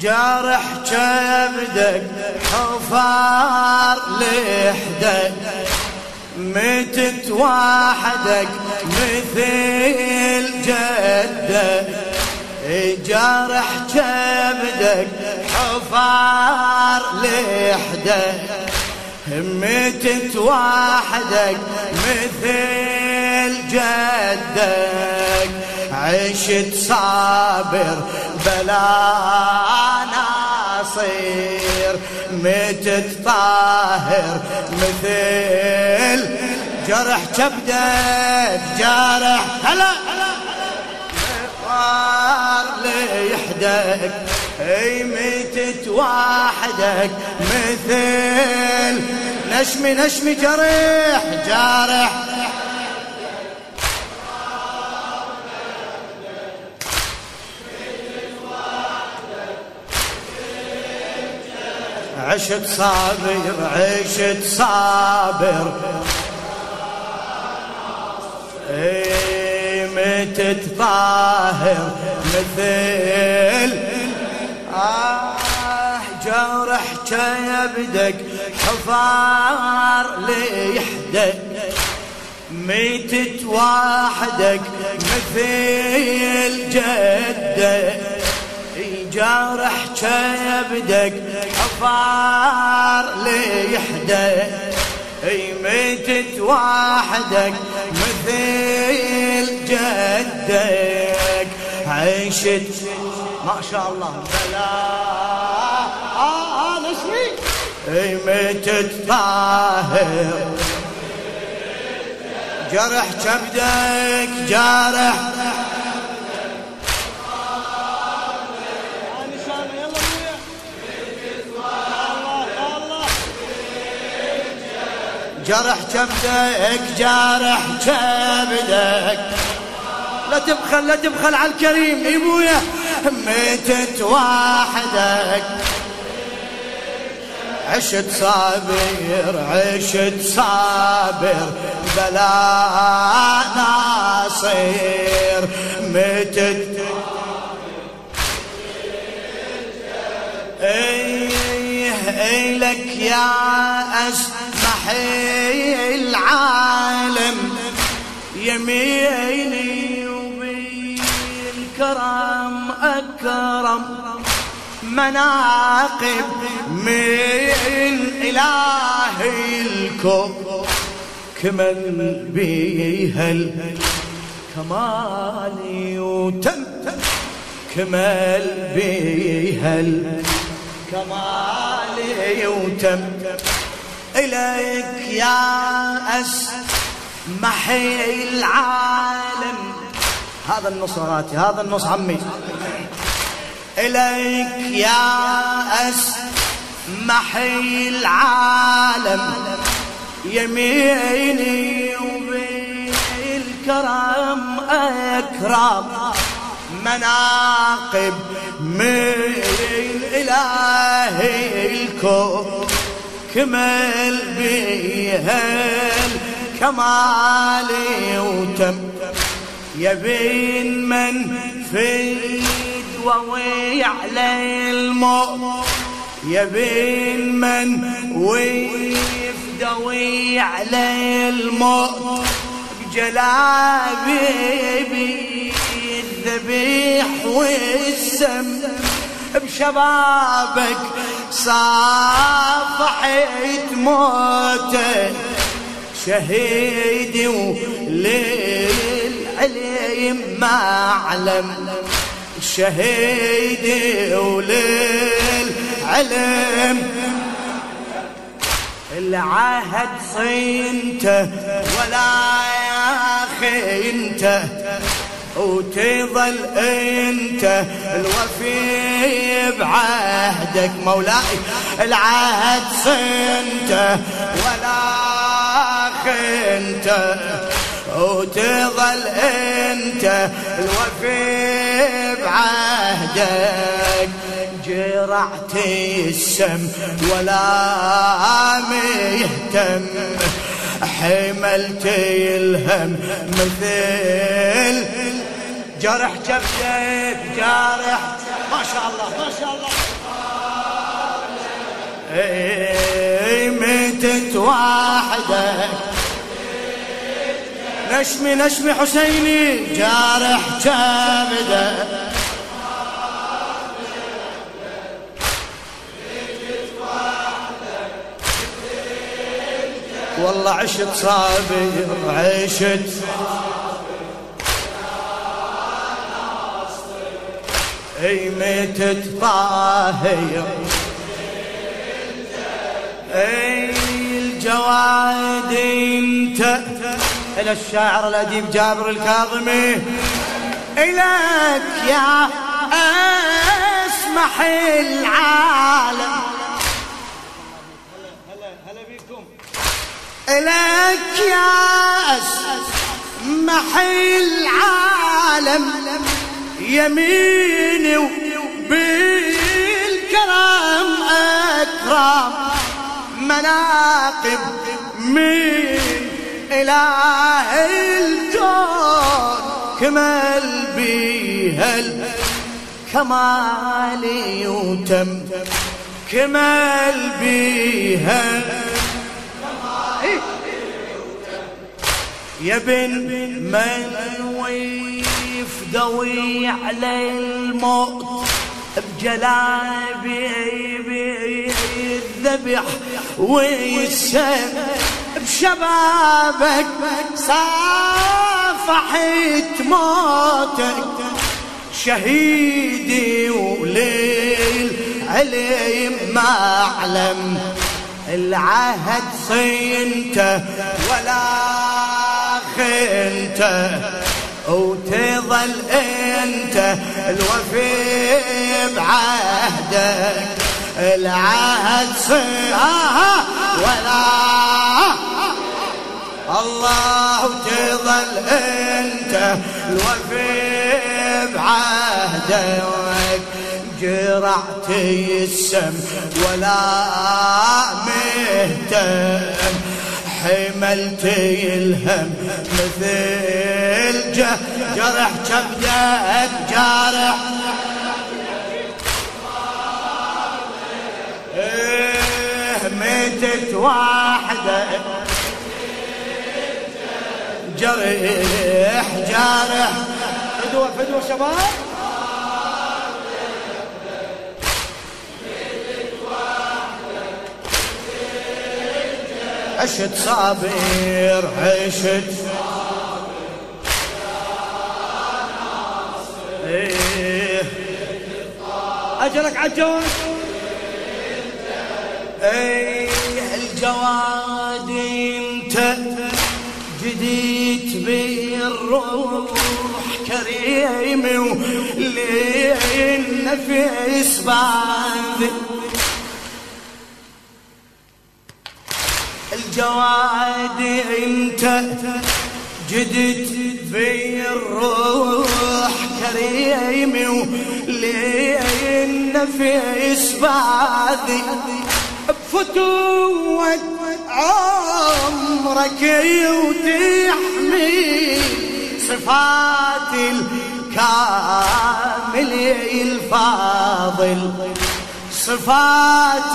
جارح كبدك حفار لحدك متت وحدك مثل جدك جارح كبدك حفار لحدك متت وحدك مثل جدك عشت صابر بلا ناصير متت طاهر مثل جرح كبدك جارح هلا مقار ليحدك أي متت وحدك مثل نشمي نشمي جرح جارح. عشت صابر عشت صابر. اي متت طاهر مثل آه جرح كبدك حفار ليحدك ميتت وحدك مثل جدك. جارح كبدك حفار ليحدك اي ميتت وحدك مثل جدك. عيشت ما شاء الله. بلا. آه آه نسمي اي ميتت طاهر جرح كبدك جارح جرح كبدك جارح كبدك لا تبخل لا تبخل على الكريم ابويا ميتت وحدك عشت صابر عشت صابر بلا ناصير ميتت إيه إيه لك يا اسمحي العالم يميني وبالكرم أكرم مناقب من الهي الكون كمل بيها الكمال وتم كمل بيها الكمال وتم إليك يا أسمحي العالم. هذا النص راتي هذا النص عمي. إليك يا أسمحي العالم. يميني وبالكرم أكرم. مناقب من إلهي الكون. كمل بيها الكمال وتم. يبين من في ووي على الموت يبين من ويفدوي على الموت بجلابي الذبيح والسم. بشبابك صافحت موتة. شهيدي وليل عليم معلم شهيدي وليل علم العهد صينته ولا يا أخي أنت. وتظل انت الوفي بعهدك مولاي العهد صنته ولا خنته وتظل انت الوفي بعهدك جرعت السم ولا مهتم حملت الهم مثل جرح جبدك جارح ما شاء الله ما شاء الله. اي ميتت وحدك نشمي نشمي حسيني. جارح كبده والله عشت صابر عشت اي ميتت طاهية. أي الجواد انت. إلى الشاعر الأديب جابر الكاظمي. الك يا أسمح العالم. الك يا أسمح العالم. يميني وبالكرم أكرم مناقب من إله الكون كمل بيها الكمال يتم كمل بيها يا بن من ويفدوي على الموت بجلابي الذبح والسم. بشبابك صافحت موتك. شهيدي وليل علي معلم العهد صينته ولا خنته. وتظل أنت الوفي بعهدك. العهد صينته ولا. الله تظل أنت الوفي بعهدك. جرعت السم ولا مهتم. حملت الهم مثل جرح كبدك جارح. إيه ميتت واحدة. جرح جارح. فدوة فدوة شباب. عشت صابر عشت أجلك عجوز. أيه الجواد انت جديت بالروح كريم وللنفس بعد الجواد انت جدت بالروح كريم وللنفس بعد بفتوة عمرك وتحمي صفات الكامل الفاضل. صفات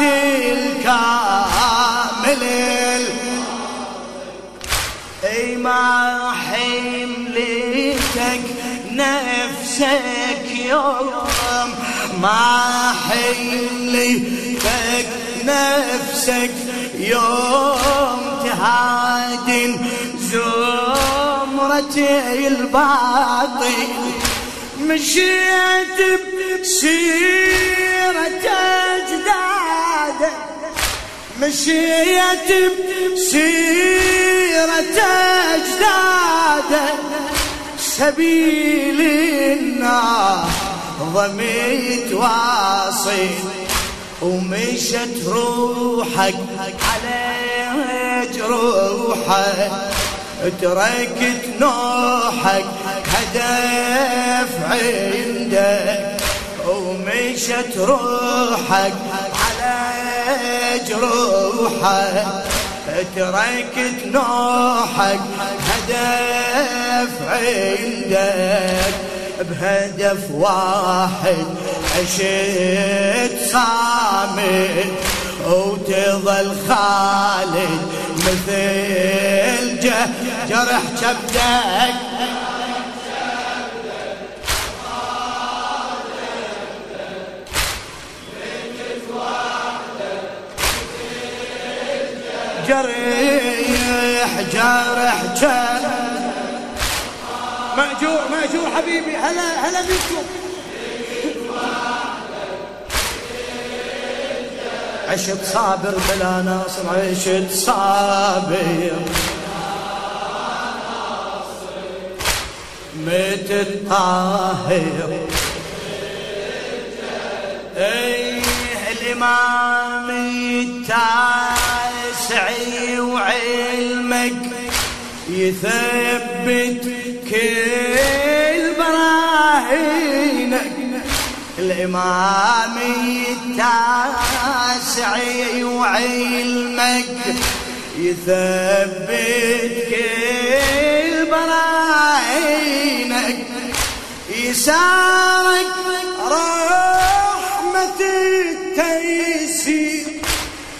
الكامل. أي ما حملتك نفسك يوم ما حملتك نفسك يوم تهادن زمرة الباطل. مشيت بسيرة أجدادك مشيت بسيرة أجدادك سبيل النار ضميت واصل ومشت روحك على جروحك تركت نوحك هدف عندك ومشت روحك على جروحك. تركت نوحك هدف عندك. بهدف واحد عشت صامت وتظل خالد مثل جرح كبدك جريح جرح مأجور مأجور حبيبي هلا هلا بيكم. عشت صابر بلا ناصر عشت صابر. مت الطاهر. إيه الإمام التاسعي وعلمك يثبت كل براهينك الإمام التاسعي وعلمك يثبت كل براهينك يسارك رحمة التيسير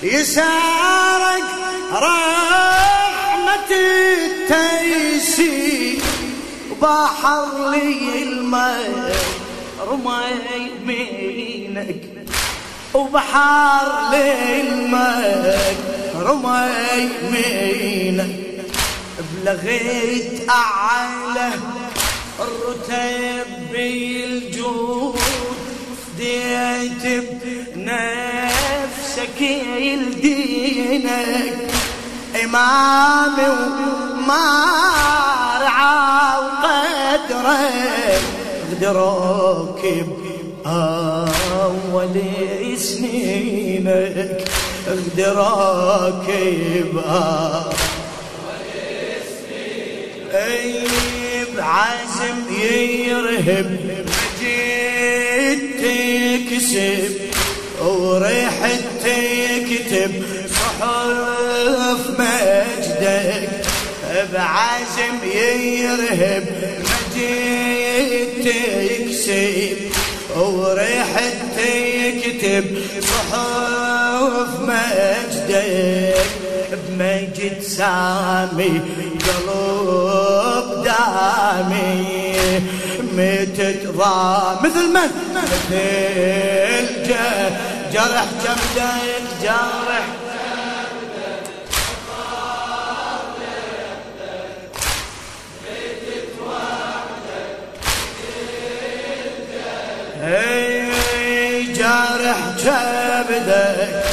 يسارك رحمة التيسير بحر لي الماء رمي يمينك وبحر لي الماء رمي يمينك بلغيت أعلى الرتب بالجود فديت بنفسك يلدينك إمامي وما رعى وقدرك قدرك بأول سنينك قدرك بأول أي بعزم يرهب مجيد تكسب وريحة تكتب صحف مجدك بعزم يرهب مجيد تكسب وريحة تكتب صحف مجدك بمجد سامي قلوب دامي. متت مثل من؟ مثل جرح جمدك جرح. جبدك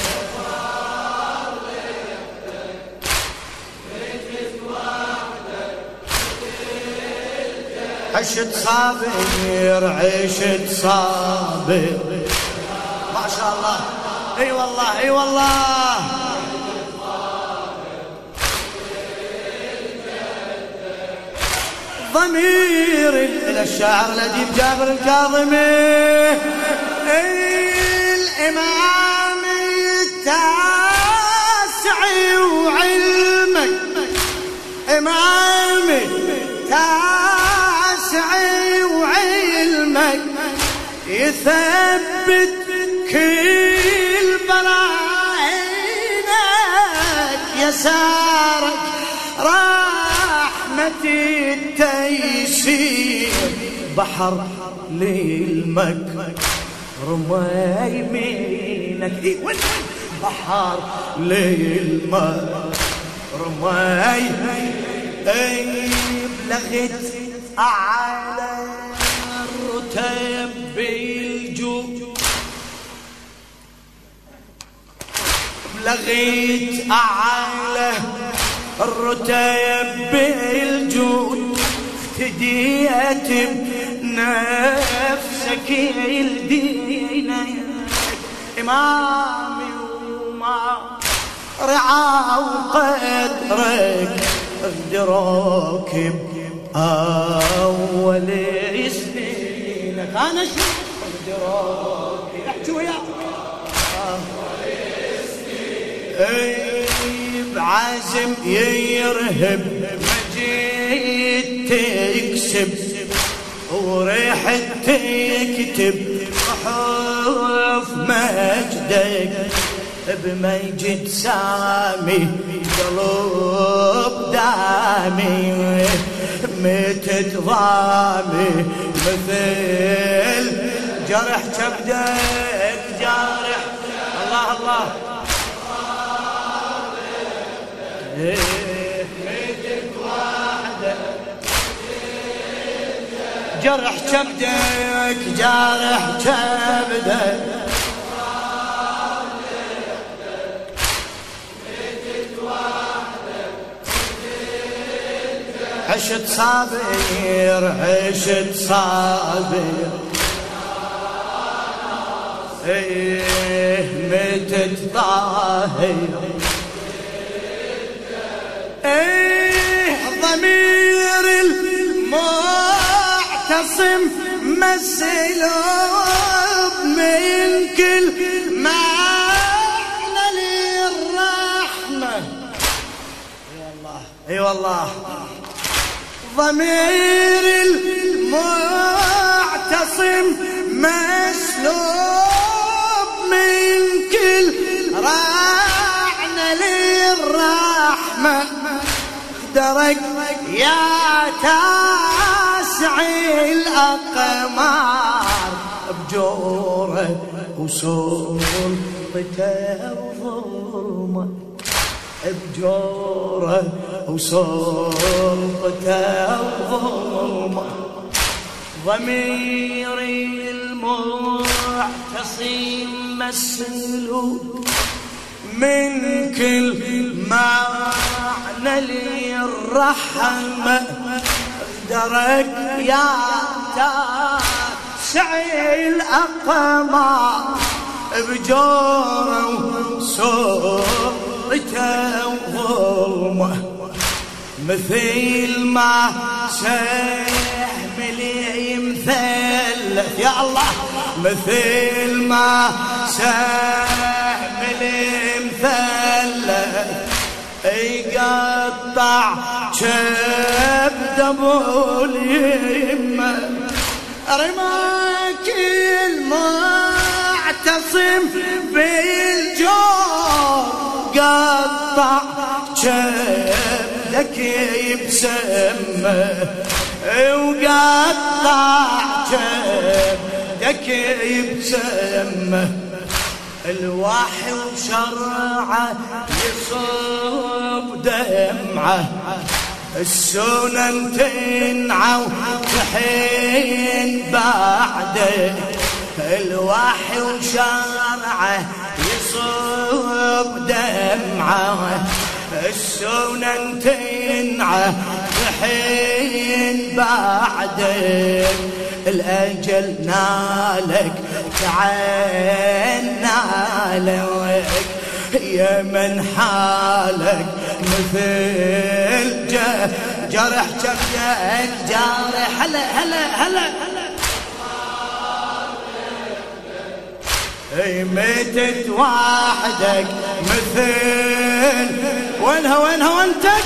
عشت صابر عشت صابر. ما شاء الله. أي والله أي والله. ضمير إلى الشاعر الاديب جابر الكاظمي. الامام التاسعي وعلمك. امامي تاسعي وعلمك. يثبت كل براهينك يسارك رحمة التيسير. بحر للمك. رمى يمينك إيه بحر للمك رمى اي بلغت أعلى الرتب بالجود بلغيت أعلى الرتب بالجود افتديت بنفسك يلدينك إمامي وما رعا وقدرك اقدرك بأول سنينك أنا شو؟ اقدرك احكي وياك بعزم يرهب مجيد تكسب وريحة تكتب. صحف مجدك بمجد سامي قلوب دامي متت ضامي مثل جرح كبدك جارح. الله الله. جرح كبدك جارح كبدك. عشت صابر عشت صابر. إيه متت طاهر. إيه ضمير المعتصم مسلوب من كل معنى للرحمة. اي والله أي والله. ضمير المعتصم مسلوب من كل رعنة للرحمة. درك يا تاسع الأقمار بجوره وسلطته وظلمه بجوره وسلطته وظلمه ضميري المعتصم مسلول من كل معنى للرحمة. درك يا تاسع الأقمار بجوره وسلطته وظلمه. مثل ما سهم لي مثلث يا الله مثل ما سهم لي مثلث يقطع كبد ابو اليمه رماك المعتصم بالجور قطع كبدك يبسمه وقطع كبدك يبسمه الوحي وشرعه يصب دمعه. السنن تنعى وتحين بعده الوحي وشرعه يصب دمعه. السنن تنعى تحين بعدك الأجل نالك تعين نالك. يا من حالك مثل جرح جبدك جارح هلا هلا هلا. أي ميتت وحدك مثل؟ وينها وينها وانتك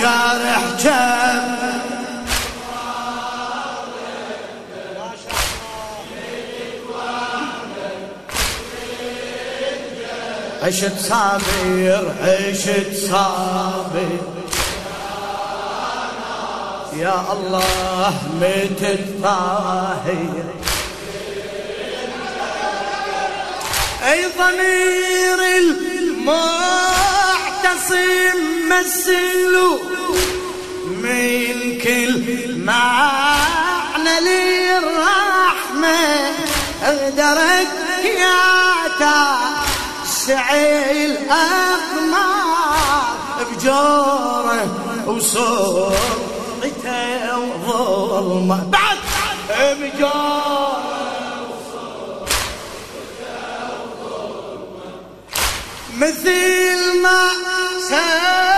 جارح جب عشت صابر عشت صابر. يا الله متت طاهر أي ضمير المعتصم مسلو من كل معنى للرحمة؟ أقدرك يا تاسعي الأقمار بجوره وصورته وظلمه بعد! بجوره مثل ما المثلث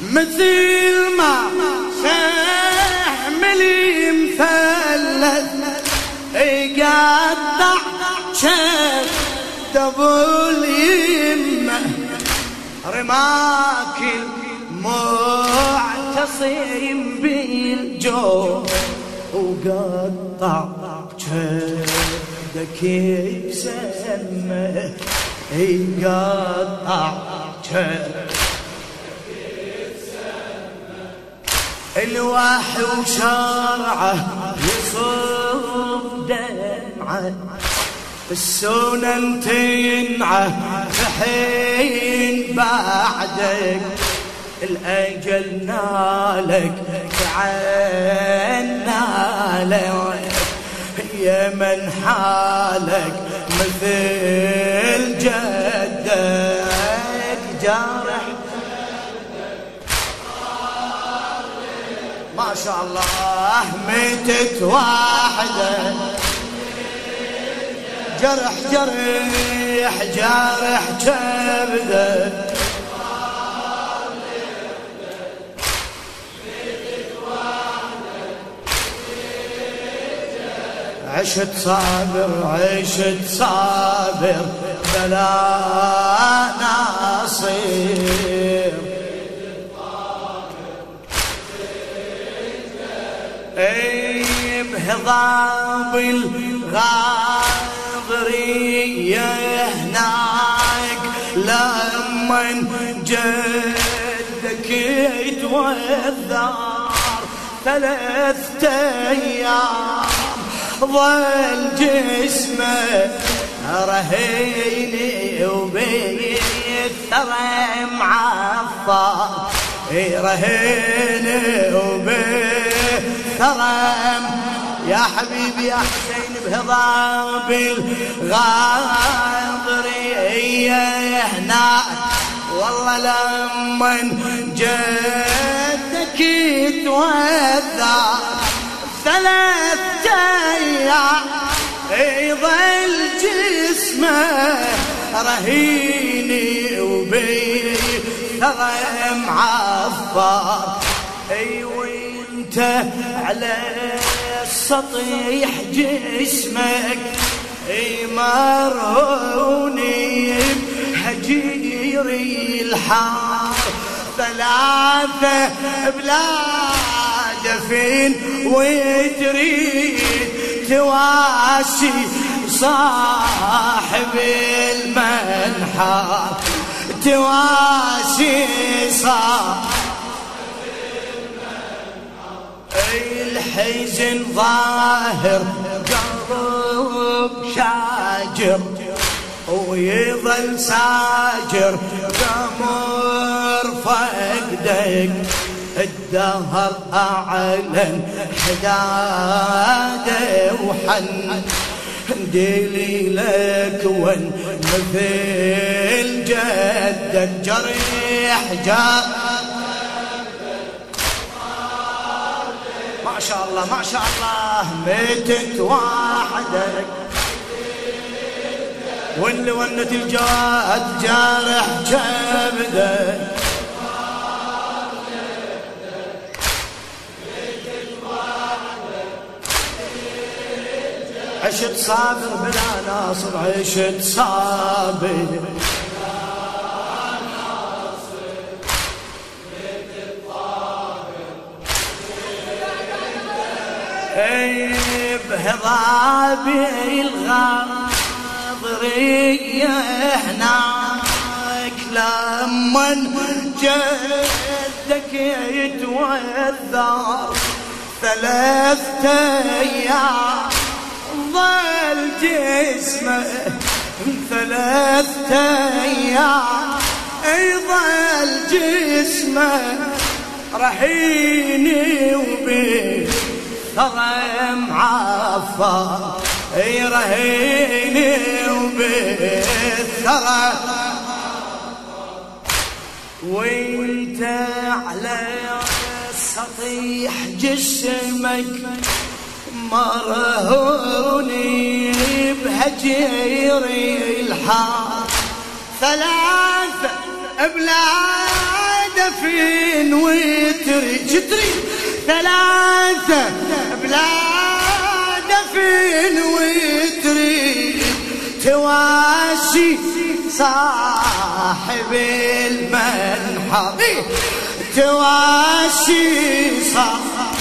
مثل ما سهم المثلث يقطع ابو اليمه رماك المعتصم بالجو وقطع جدك يسمى يقطع جدك الوحي وشرعه يصب دمعه السنن تنعه حين بعدك. الأجل نالك تعال نالك. يا من حالك مثل جدك جارح ما شاء الله ميتت واحدة. جرح جرح جارح كبده عشت صابر عشت صابر بلا ناصير. بهضاب الغاضرية هناك لمن جدك يتوذر ثلاثة أيام ظل جسمه رهيني وبيثرى معفر رهيني وبيثرى يا حبيبي يا حسين بهضاب الغاضرية هنا. والله لمن جدك يتوذر ثلاثة أيام يظل جسمه رهيني وبي ترى معفر اي وانت على السطيح جسمك. اي مرهوني بهجيري الحار. ثلاثة بلاد فين وتريد تواسي صاحب المنحى تواسي صاحب الحزن ظاهر قلب شاجر ويظل ساجر. قمر فقدك الدهر أعلن حداده وحن. ديلي لك ون مثل جدك جريح جار. ما شاء الله ما شاء الله ميتت وحدك واللي ونت الجواد جارح كبدك عشت صابر بلا ناصر عشت صابر. بهضابي الغاضرية هناك لمن جدك يتوذر ثلاثة أيام ظل جسمه ثلاثة أيام اي ظل جسمه رحيني وبيه ترى معفر رهيني وبالثرى. وانت على سطيح جسمك مرهوني بهجيري الحار. ثلاثة بلاد فين وتري؟ جتري. ثلاثة بلاد فين وتري تواسي صاحب المنحر. تواسي صاحب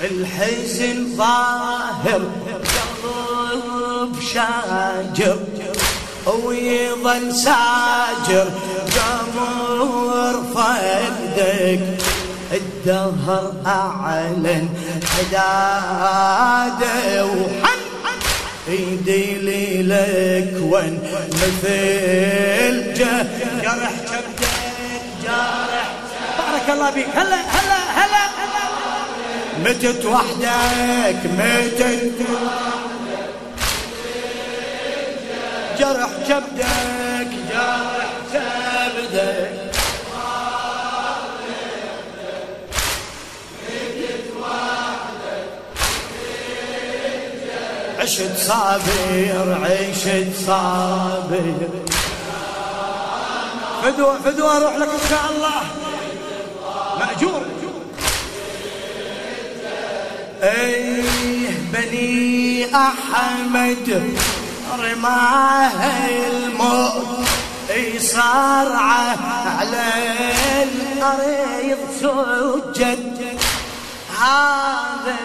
الحزن ظاهر قلب شاجر ويظل ساجر قمر فقدك الدهر أعلن حداده. وحن إيدي لي لك وين مثل جرح كبدك جارح بارك الله بك هلا هلا هلا. متت وحدك متت جرح كبدك عشت صابر عشت صابر. فدوة فدوة أروح لك إن شاء الله. مأجور. أيه بني أحمد رماه الموت. صارعه على الأرض سجد. هذا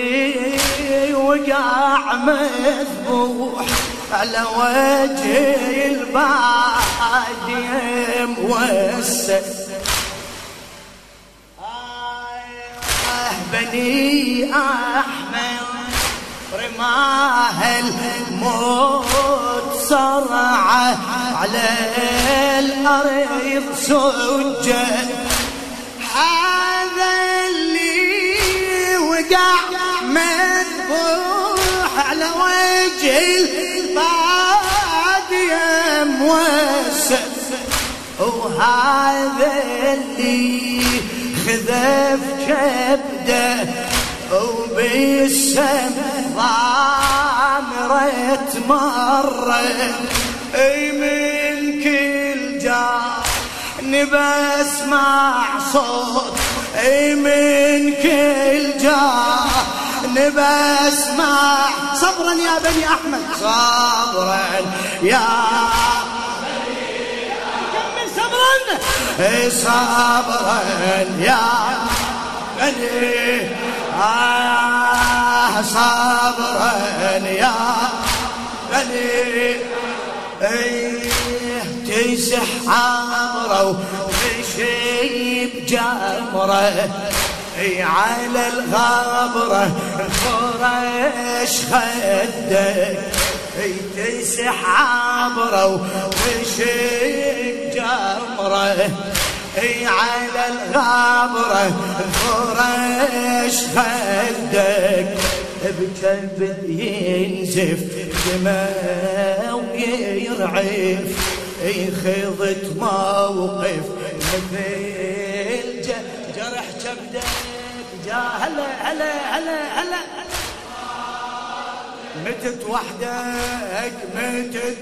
اللي وقع مذبوح على وجه البادية موسس بني أحمد رماه الموت صرعه على الأرض سجد. هذا اللي وقع على وجه البادية موسس وهذا اللي خذف كبده وبالسم ضامرة مرة. أي من كل جار بسمع صوت. أي من كل جار بسمع صبرا يا بني أحمد. صبرا يا كمل صبرا. صبرا يا بني آه صبرا يا بني. إيه تسح عمره وتشيب جمره على الغبرة فرش خدك. تسح عبره وتشيب جمرة. اي على الغابرة فرش خدك. بكبد ينزف دماء ويرعف. اي خضت موقف مثل جا هلا هلا هلا هلا. متت وحدك متت.